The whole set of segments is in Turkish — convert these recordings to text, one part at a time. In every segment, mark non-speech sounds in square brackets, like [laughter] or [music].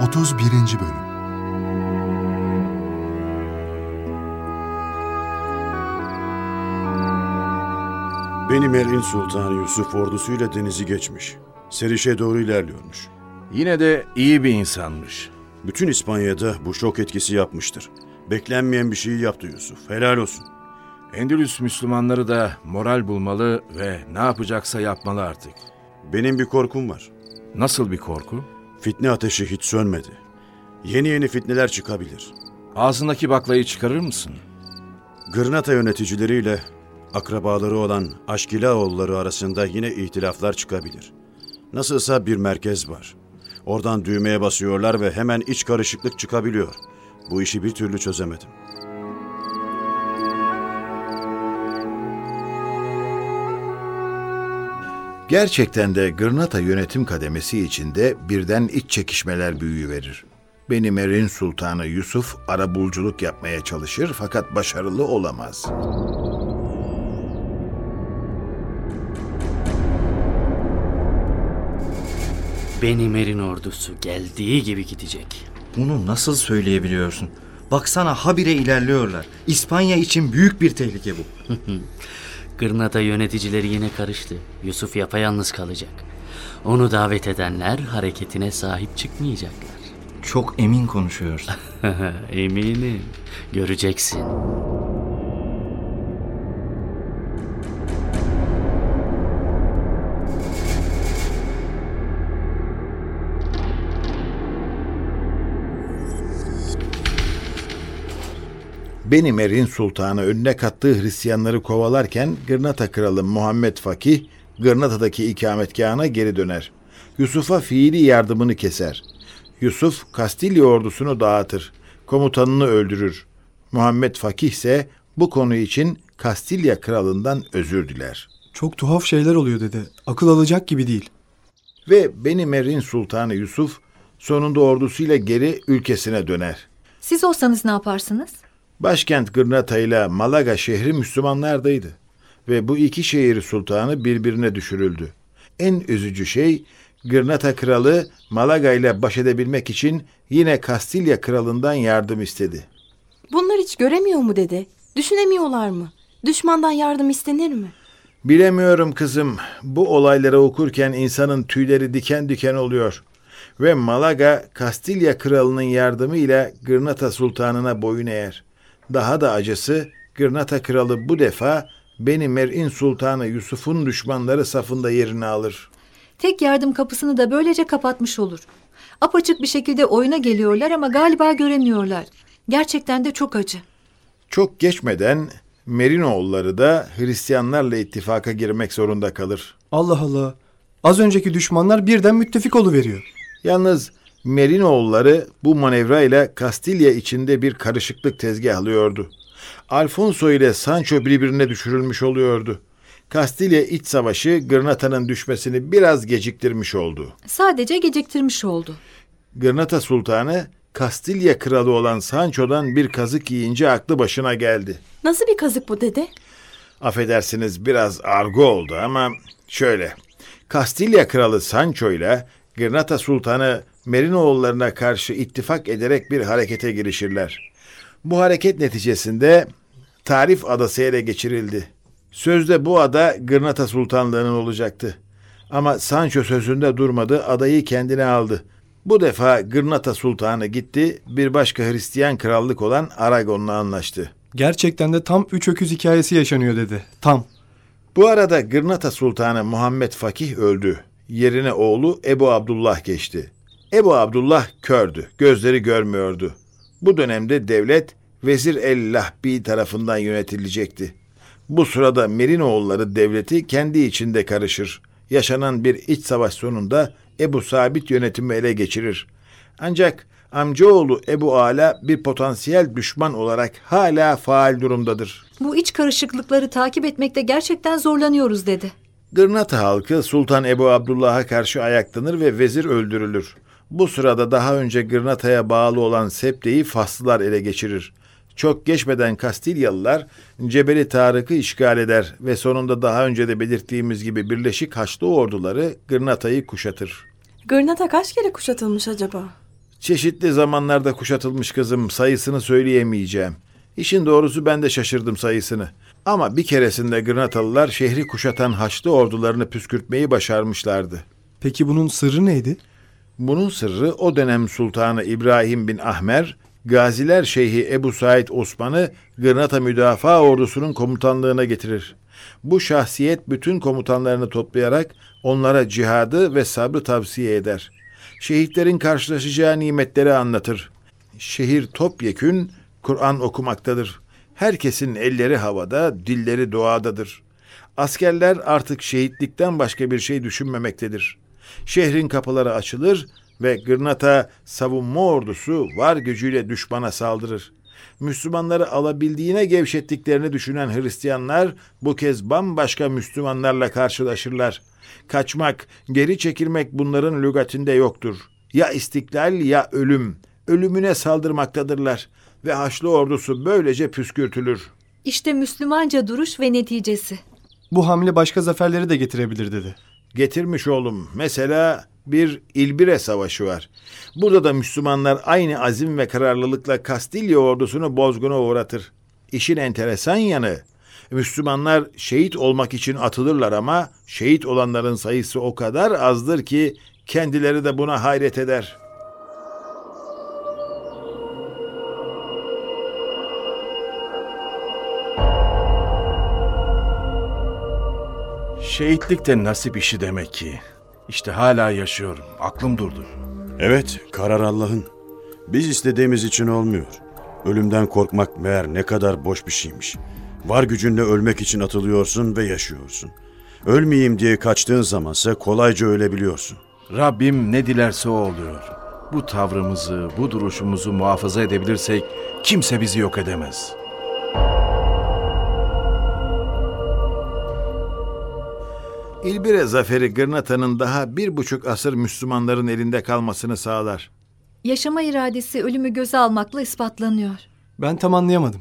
31. Bölüm Benim elin sultanı Yusuf ordusuyla denizi geçmiş. Serişe doğru ilerliyormuş. Yine de iyi bir insanmış. Bütün İspanya'da bu şok etkisi yapmıştır. Beklenmeyen bir şeyi yaptı Yusuf. Helal olsun. Endülüs Müslümanları da moral bulmalı ve ne yapacaksa yapmalı artık. Benim bir korkum var. Nasıl bir korku? Fitne ateşi hiç sönmedi. Yeni yeni fitneler çıkabilir. Ağzındaki baklayı çıkarır mısın? Gırnata yöneticileriyle akrabaları olan Aşkilaoğulları arasında yine ihtilaflar çıkabilir. Nasılsa bir merkez var. Oradan düğmeye basıyorlar ve hemen iç karışıklık çıkabiliyor. Bu işi bir türlü çözemedim. Gerçekten de Gırnata yönetim kademesi içinde birden iç çekişmeler büyüverir. Benim erin sultanı Yusuf arabuluculuk yapmaya çalışır fakat başarılı olamaz. Benimer'in ordusu geldiği gibi gidecek. Bunu nasıl söyleyebiliyorsun? Baksana habire ilerliyorlar. İspanya için büyük bir tehlike bu. [laughs] Gırnata yöneticileri yine karıştı. Yusuf yapayalnız kalacak. Onu davet edenler hareketine sahip çıkmayacaklar. Çok emin konuşuyorsun. [laughs] Eminim. Göreceksin. Benim erin sultanı önüne kattığı Hristiyanları kovalarken Gırnata kralı Muhammed Fakih Gırnata'daki ikametgahına geri döner. Yusuf'a fiili yardımını keser. Yusuf Kastilya ordusunu dağıtır. Komutanını öldürür. Muhammed Fakih ise bu konu için Kastilya kralından özür diler. Çok tuhaf şeyler oluyor dede. Akıl alacak gibi değil. Ve Benim erin sultanı Yusuf sonunda ordusuyla geri ülkesine döner. Siz olsanız ne yaparsınız? Başkent Gırnata ile Malaga şehri Müslümanlardaydı ve bu iki şehir sultanı birbirine düşürüldü. En üzücü şey Gırnata kralı Malaga ile baş edebilmek için yine Kastilya kralından yardım istedi. Bunlar hiç göremiyor mu dede? Düşünemiyorlar mı? Düşmandan yardım istenir mi? Bilemiyorum kızım. Bu olayları okurken insanın tüyleri diken diken oluyor. Ve Malaga Kastilya kralının yardımıyla Gırnata sultanına boyun eğer. Daha da acısı Gırnata kralı bu defa Beni Mer'in sultanı Yusuf'un düşmanları safında yerini alır. Tek yardım kapısını da böylece kapatmış olur. Apaçık bir şekilde oyuna geliyorlar ama galiba göremiyorlar. Gerçekten de çok acı. Çok geçmeden Merinoğulları da Hristiyanlarla ittifaka girmek zorunda kalır. Allah Allah. Az önceki düşmanlar birden müttefik oluveriyor. Yalnız Merinoğulları bu manevrayla Kastilya içinde bir karışıklık tezgahlıyordu. Alfonso ile Sancho birbirine düşürülmüş oluyordu. Kastilya iç savaşı Gırnata'nın düşmesini biraz geciktirmiş oldu. Sadece geciktirmiş oldu. Gırnata Sultanı Kastilya kralı olan Sancho'dan bir kazık yiyince aklı başına geldi. Nasıl bir kazık bu dede? Affedersiniz biraz argo oldu ama şöyle. Kastilya kralı Sancho ile Gırnata Sultanı Merinoğullarına karşı ittifak ederek bir harekete girişirler. Bu hareket neticesinde Tarif Adası ele geçirildi. Sözde bu ada Gırnata Sultanlığı'nın olacaktı. Ama Sancho sözünde durmadı, adayı kendine aldı. Bu defa Gırnata Sultanı gitti, bir başka Hristiyan krallık olan Aragon'la anlaştı. Gerçekten de tam üç öküz hikayesi yaşanıyor dede. Tam. Bu arada Gırnata Sultanı Muhammed Fakih öldü. Yerine oğlu Ebu Abdullah geçti. Ebu Abdullah kördü, gözleri görmüyordu. Bu dönemde devlet Vezir el-Lahbi tarafından yönetilecekti. Bu sırada Merinoğulları devleti kendi içinde karışır. Yaşanan bir iç savaş sonunda Ebu Sabit yönetimi ele geçirir. Ancak amcaoğlu Ebu Ala bir potansiyel düşman olarak hala faal durumdadır. Bu iç karışıklıkları takip etmekte gerçekten zorlanıyoruz dedi. Gırnata halkı Sultan Ebu Abdullah'a karşı ayaklanır ve vezir öldürülür. Bu sırada daha önce Gırnata'ya bağlı olan Septe'yi Faslılar ele geçirir. Çok geçmeden Kastilyalılar Cebeli Tarık'ı işgal eder ve sonunda daha önce de belirttiğimiz gibi Birleşik Haçlı orduları Gırnata'yı kuşatır. Gırnata kaç kere kuşatılmış acaba? Çeşitli zamanlarda kuşatılmış kızım sayısını söyleyemeyeceğim. İşin doğrusu ben de şaşırdım sayısını. Ama bir keresinde Gırnatalılar şehri kuşatan Haçlı ordularını püskürtmeyi başarmışlardı. Peki bunun sırrı neydi? Bunun sırrı o dönem Sultanı İbrahim bin Ahmer, Gaziler Şeyhi Ebu Said Osman'ı Gırnata Müdafaa Ordusu'nun komutanlığına getirir. Bu şahsiyet bütün komutanlarını toplayarak onlara cihadı ve sabrı tavsiye eder. Şehitlerin karşılaşacağı nimetleri anlatır. Şehir topyekün Kur'an okumaktadır. Herkesin elleri havada, dilleri doğadadır. Askerler artık şehitlikten başka bir şey düşünmemektedir. Şehrin kapıları açılır ve Gırnata savunma ordusu var gücüyle düşmana saldırır. Müslümanları alabildiğine gevşettiklerini düşünen Hristiyanlar bu kez bambaşka Müslümanlarla karşılaşırlar. Kaçmak, geri çekilmek bunların lügatinde yoktur. Ya istiklal ya ölüm. Ölümüne saldırmaktadırlar ve Haçlı ordusu böylece püskürtülür. İşte Müslümanca duruş ve neticesi. Bu hamle başka zaferleri de getirebilir dedi. Getirmiş oğlum. Mesela bir İlbire Savaşı var. Burada da Müslümanlar aynı azim ve kararlılıkla Kastilya ordusunu bozguna uğratır. İşin enteresan yanı Müslümanlar şehit olmak için atılırlar ama şehit olanların sayısı o kadar azdır ki kendileri de buna hayret eder. Şehitlik de nasip işi demek ki. İşte hala yaşıyorum. Aklım durdu. Evet, karar Allah'ın. Biz istediğimiz için olmuyor. Ölümden korkmak meğer ne kadar boş bir şeymiş. Var gücünle ölmek için atılıyorsun ve yaşıyorsun. Ölmeyeyim diye kaçtığın zamansa kolayca ölebiliyorsun. Rabbim ne dilerse o oluyor. Bu tavrımızı, bu duruşumuzu muhafaza edebilirsek kimse bizi yok edemez. İlbire zaferi Gırnata'nın daha bir buçuk asır Müslümanların elinde kalmasını sağlar. Yaşama iradesi ölümü göze almakla ispatlanıyor. Ben tam anlayamadım.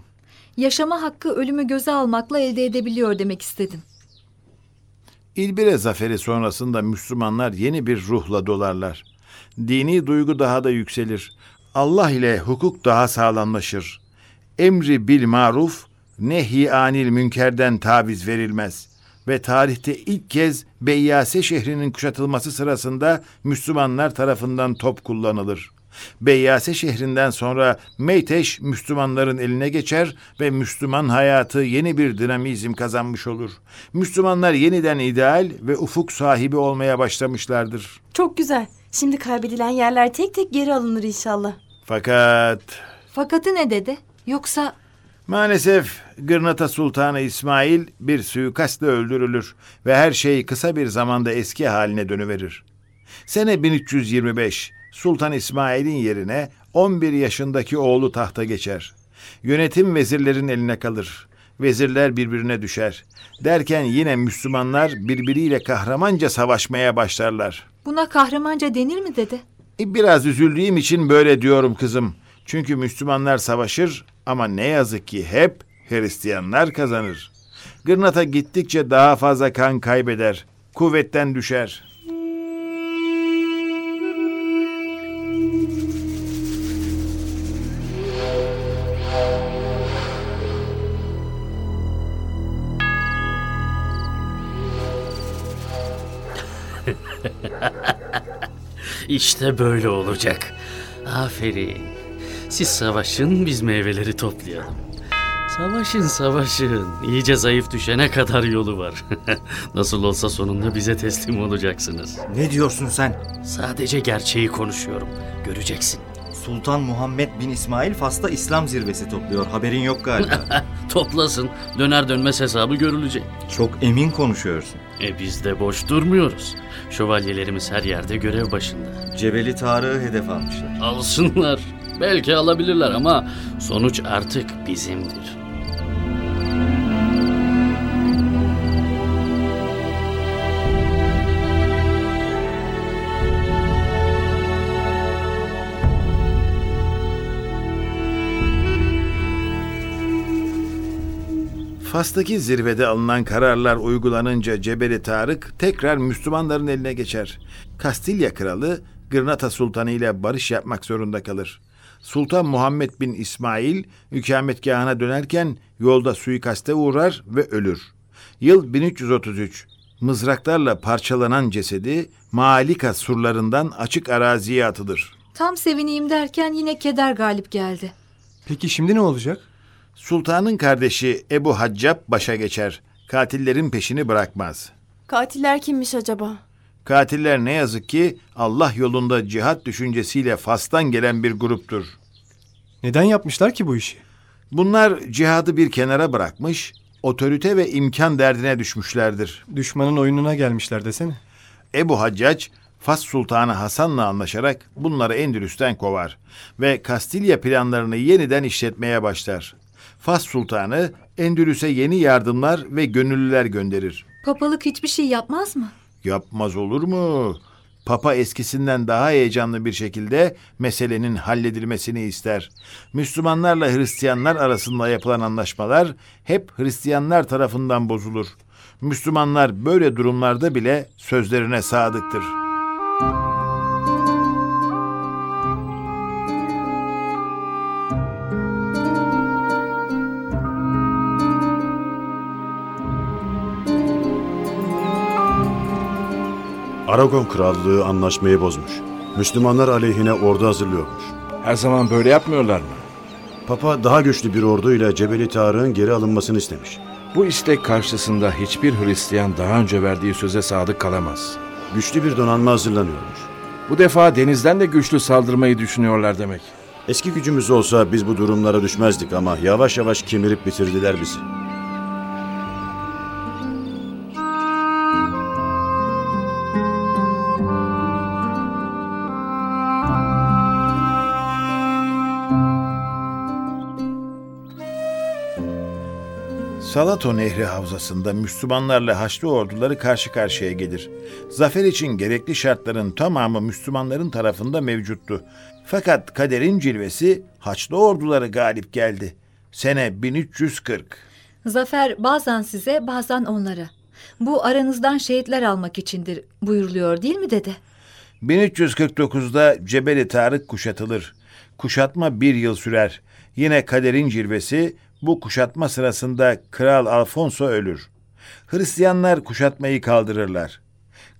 Yaşama hakkı ölümü göze almakla elde edebiliyor demek istedim. İlbire zaferi sonrasında Müslümanlar yeni bir ruhla dolarlar. Dini duygu daha da yükselir. Allah ile hukuk daha sağlamlaşır. Emri bil maruf, nehi anil münkerden taviz verilmez. Ve tarihte ilk kez Beyyase şehrinin kuşatılması sırasında Müslümanlar tarafından top kullanılır. Beyyase şehrinden sonra Meyteş Müslümanların eline geçer ve Müslüman hayatı yeni bir dinamizm kazanmış olur. Müslümanlar yeniden ideal ve ufuk sahibi olmaya başlamışlardır. Çok güzel. Şimdi kaybedilen yerler tek tek geri alınır inşallah. Fakat Fakatı ne dedi? Yoksa maalesef Gırnata Sultanı İsmail bir suikastla öldürülür ve her şey kısa bir zamanda eski haline dönüverir. Sene 1325 Sultan İsmail'in yerine 11 yaşındaki oğlu tahta geçer. Yönetim vezirlerin eline kalır. Vezirler birbirine düşer. Derken yine Müslümanlar birbiriyle kahramanca savaşmaya başlarlar. buna kahramanca denir mi dedi? E, Biraz üzüldüğüm için böyle diyorum kızım. Çünkü Müslümanlar savaşır ama ne yazık ki hep Hristiyanlar kazanır. Gırnata gittikçe daha fazla kan kaybeder. Kuvvetten düşer. İşte böyle olacak. Aferin. Siz savaşın biz meyveleri toplayalım. Savaşın savaşın. İyice zayıf düşene kadar yolu var. [laughs] Nasıl olsa sonunda bize teslim olacaksınız. Ne diyorsun sen? Sadece gerçeği konuşuyorum. Göreceksin. Sultan Muhammed bin İsmail Fas'ta İslam zirvesi topluyor. Haberin yok galiba. [laughs] Toplasın. Döner dönmez hesabı görülecek. Çok emin konuşuyorsun. E biz de boş durmuyoruz. Şövalyelerimiz her yerde görev başında. Cebeli Tarık'ı hedef almışlar. Alsınlar. Belki alabilirler ama sonuç artık bizimdir. Fas'taki zirvede alınan kararlar uygulanınca Cebeli Tarık tekrar Müslümanların eline geçer. Kastilya kralı Gırnata Sultanı ile barış yapmak zorunda kalır. Sultan Muhammed bin İsmail ikametgahına dönerken yolda suikaste uğrar ve ölür. Yıl 1333. Mızraklarla parçalanan cesedi Malika surlarından açık araziye atılır. Tam sevineyim derken yine keder galip geldi. Peki şimdi ne olacak? Sultanın kardeşi Ebu Haccab başa geçer. Katillerin peşini bırakmaz. Katiller kimmiş acaba? Katiller ne yazık ki Allah yolunda cihat düşüncesiyle Fas'tan gelen bir gruptur. Neden yapmışlar ki bu işi? Bunlar cihadı bir kenara bırakmış, otorite ve imkan derdine düşmüşlerdir. Düşmanın oyununa gelmişler desene. Ebu Haccac, Fas Sultanı Hasan'la anlaşarak bunları Endülüs'ten kovar ve Kastilya planlarını yeniden işletmeye başlar. Fas Sultanı Endülüs'e yeni yardımlar ve gönüllüler gönderir. Papalık hiçbir şey yapmaz mı? Yapmaz olur mu? Papa eskisinden daha heyecanlı bir şekilde meselenin halledilmesini ister. Müslümanlarla Hristiyanlar arasında yapılan anlaşmalar hep Hristiyanlar tarafından bozulur. Müslümanlar böyle durumlarda bile sözlerine sadıktır. Aragon Krallığı anlaşmayı bozmuş. Müslümanlar aleyhine ordu hazırlıyormuş. Her zaman böyle yapmıyorlar mı? Papa daha güçlü bir orduyla Cebeli Tarık'ın geri alınmasını istemiş. Bu istek karşısında hiçbir Hristiyan daha önce verdiği söze sadık kalamaz. Güçlü bir donanma hazırlanıyormuş. Bu defa denizden de güçlü saldırmayı düşünüyorlar demek. Eski gücümüz olsa biz bu durumlara düşmezdik ama yavaş yavaş kemirip bitirdiler bizi. Salato Nehri havzasında Müslümanlarla Haçlı orduları karşı karşıya gelir. Zafer için gerekli şartların tamamı Müslümanların tarafında mevcuttu. Fakat kaderin cilvesi Haçlı orduları galip geldi. Sene 1340. Zafer bazen size bazen onlara. Bu aranızdan şehitler almak içindir buyuruluyor değil mi dede? 1349'da Cebeli Tarık kuşatılır. Kuşatma bir yıl sürer. Yine kaderin cilvesi bu kuşatma sırasında Kral Alfonso ölür. Hristiyanlar kuşatmayı kaldırırlar.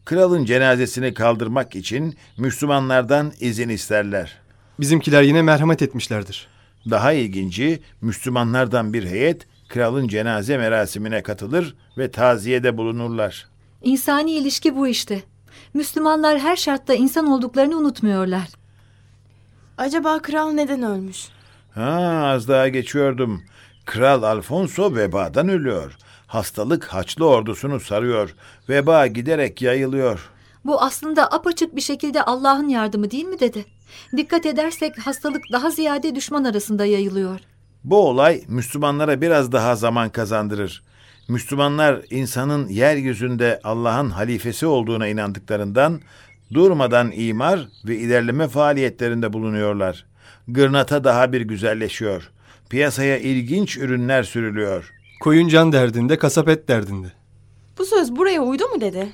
Kralın cenazesini kaldırmak için Müslümanlardan izin isterler. Bizimkiler yine merhamet etmişlerdir. Daha ilginci Müslümanlardan bir heyet kralın cenaze merasimine katılır ve taziyede bulunurlar. İnsani ilişki bu işte. Müslümanlar her şartta insan olduklarını unutmuyorlar. Acaba kral neden ölmüş? Ha az daha geçiyordum. Kral Alfonso vebadan ölüyor. Hastalık Haçlı ordusunu sarıyor. Veba giderek yayılıyor. Bu aslında apaçık bir şekilde Allah'ın yardımı değil mi dede? Dikkat edersek hastalık daha ziyade düşman arasında yayılıyor. Bu olay Müslümanlara biraz daha zaman kazandırır. Müslümanlar insanın yeryüzünde Allah'ın halifesi olduğuna inandıklarından durmadan imar ve ilerleme faaliyetlerinde bulunuyorlar. Gırnata daha bir güzelleşiyor. Piyasaya ilginç ürünler sürülüyor. Koyun can derdinde, kasap et derdinde. Bu söz buraya uydu mu dede?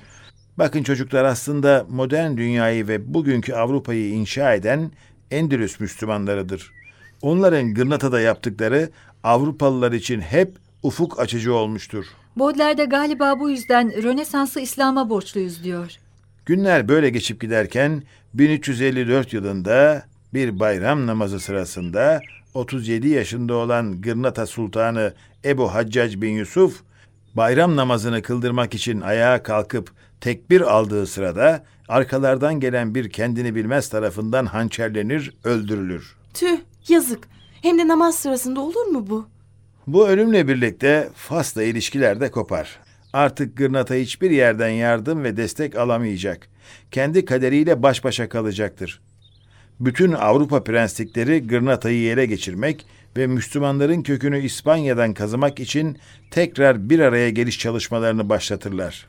Bakın çocuklar aslında modern dünyayı ve bugünkü Avrupa'yı inşa eden Endülüs Müslümanlarıdır. Onların Gırnata'da yaptıkları Avrupalılar için hep ufuk açıcı olmuştur. Baudelaire de galiba bu yüzden Rönesans'ı İslam'a borçluyuz diyor. Günler böyle geçip giderken 1354 yılında bir bayram namazı sırasında 37 yaşında olan Gırnata Sultanı Ebu Haccac bin Yusuf bayram namazını kıldırmak için ayağa kalkıp tekbir aldığı sırada arkalardan gelen bir kendini bilmez tarafından hançerlenir, öldürülür. Tüh yazık. Hem de namaz sırasında olur mu bu? Bu ölümle birlikte Fas'la ilişkiler de kopar. Artık Gırnata hiçbir yerden yardım ve destek alamayacak. Kendi kaderiyle baş başa kalacaktır. Bütün Avrupa prenslikleri Gırnata'yı ele geçirmek ve Müslümanların kökünü İspanya'dan kazımak için tekrar bir araya geliş çalışmalarını başlatırlar.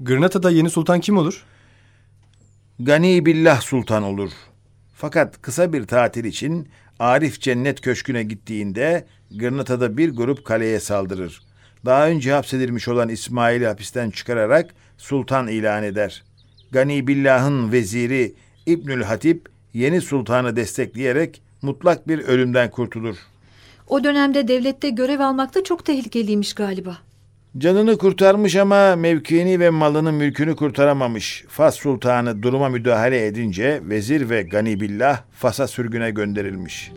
Gırnata'da yeni sultan kim olur? Gani Billah Sultan olur. Fakat kısa bir tatil için Arif Cennet Köşkü'ne gittiğinde Gırnata'da bir grup kaleye saldırır. Daha önce hapsedilmiş olan İsmail'i hapisten çıkararak sultan ilan eder. Gani Billah'ın veziri İbnül Hatip yeni sultanı destekleyerek mutlak bir ölümden kurtulur. O dönemde devlette görev almak da çok tehlikeliymiş galiba. Canını kurtarmış ama mevkiini ve malını mülkünü kurtaramamış. Fas sultanı duruma müdahale edince vezir ve Ganibillah Fas'a sürgüne gönderilmiş.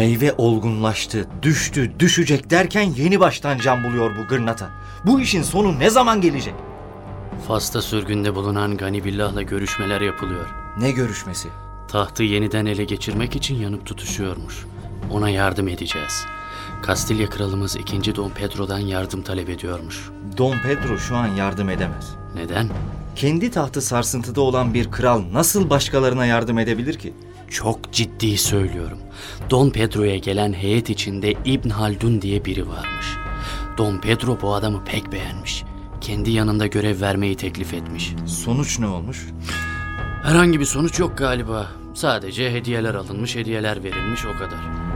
Meyve olgunlaştı, düştü, düşecek derken yeni baştan can buluyor bu gırnata. Bu işin sonu ne zaman gelecek? Fas'ta sürgünde bulunan Ganibillah'la görüşmeler yapılıyor. Ne görüşmesi? Tahtı yeniden ele geçirmek için yanıp tutuşuyormuş. Ona yardım edeceğiz. Kastilya kralımız 2. Don Pedro'dan yardım talep ediyormuş. Don Pedro şu an yardım edemez. Neden? Kendi tahtı sarsıntıda olan bir kral nasıl başkalarına yardım edebilir ki? Çok ciddi söylüyorum. Don Pedro'ya gelen heyet içinde İbn Haldun diye biri varmış. Don Pedro bu adamı pek beğenmiş. Kendi yanında görev vermeyi teklif etmiş. Sonuç ne olmuş? Herhangi bir sonuç yok galiba. Sadece hediyeler alınmış, hediyeler verilmiş o kadar.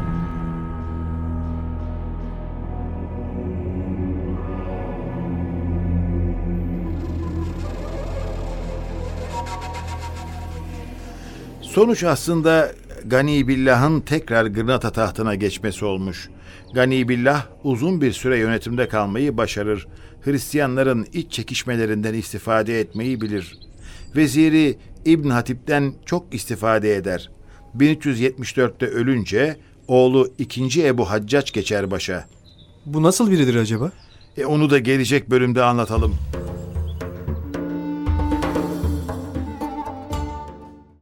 Sonuç aslında Gani Billah'ın tekrar Gırnata tahtına geçmesi olmuş. Gani Billah uzun bir süre yönetimde kalmayı başarır. Hristiyanların iç çekişmelerinden istifade etmeyi bilir. Veziri İbn Hatip'ten çok istifade eder. 1374'te ölünce oğlu 2. Ebu Haccac geçer başa. Bu nasıl biridir acaba? E onu da gelecek bölümde anlatalım.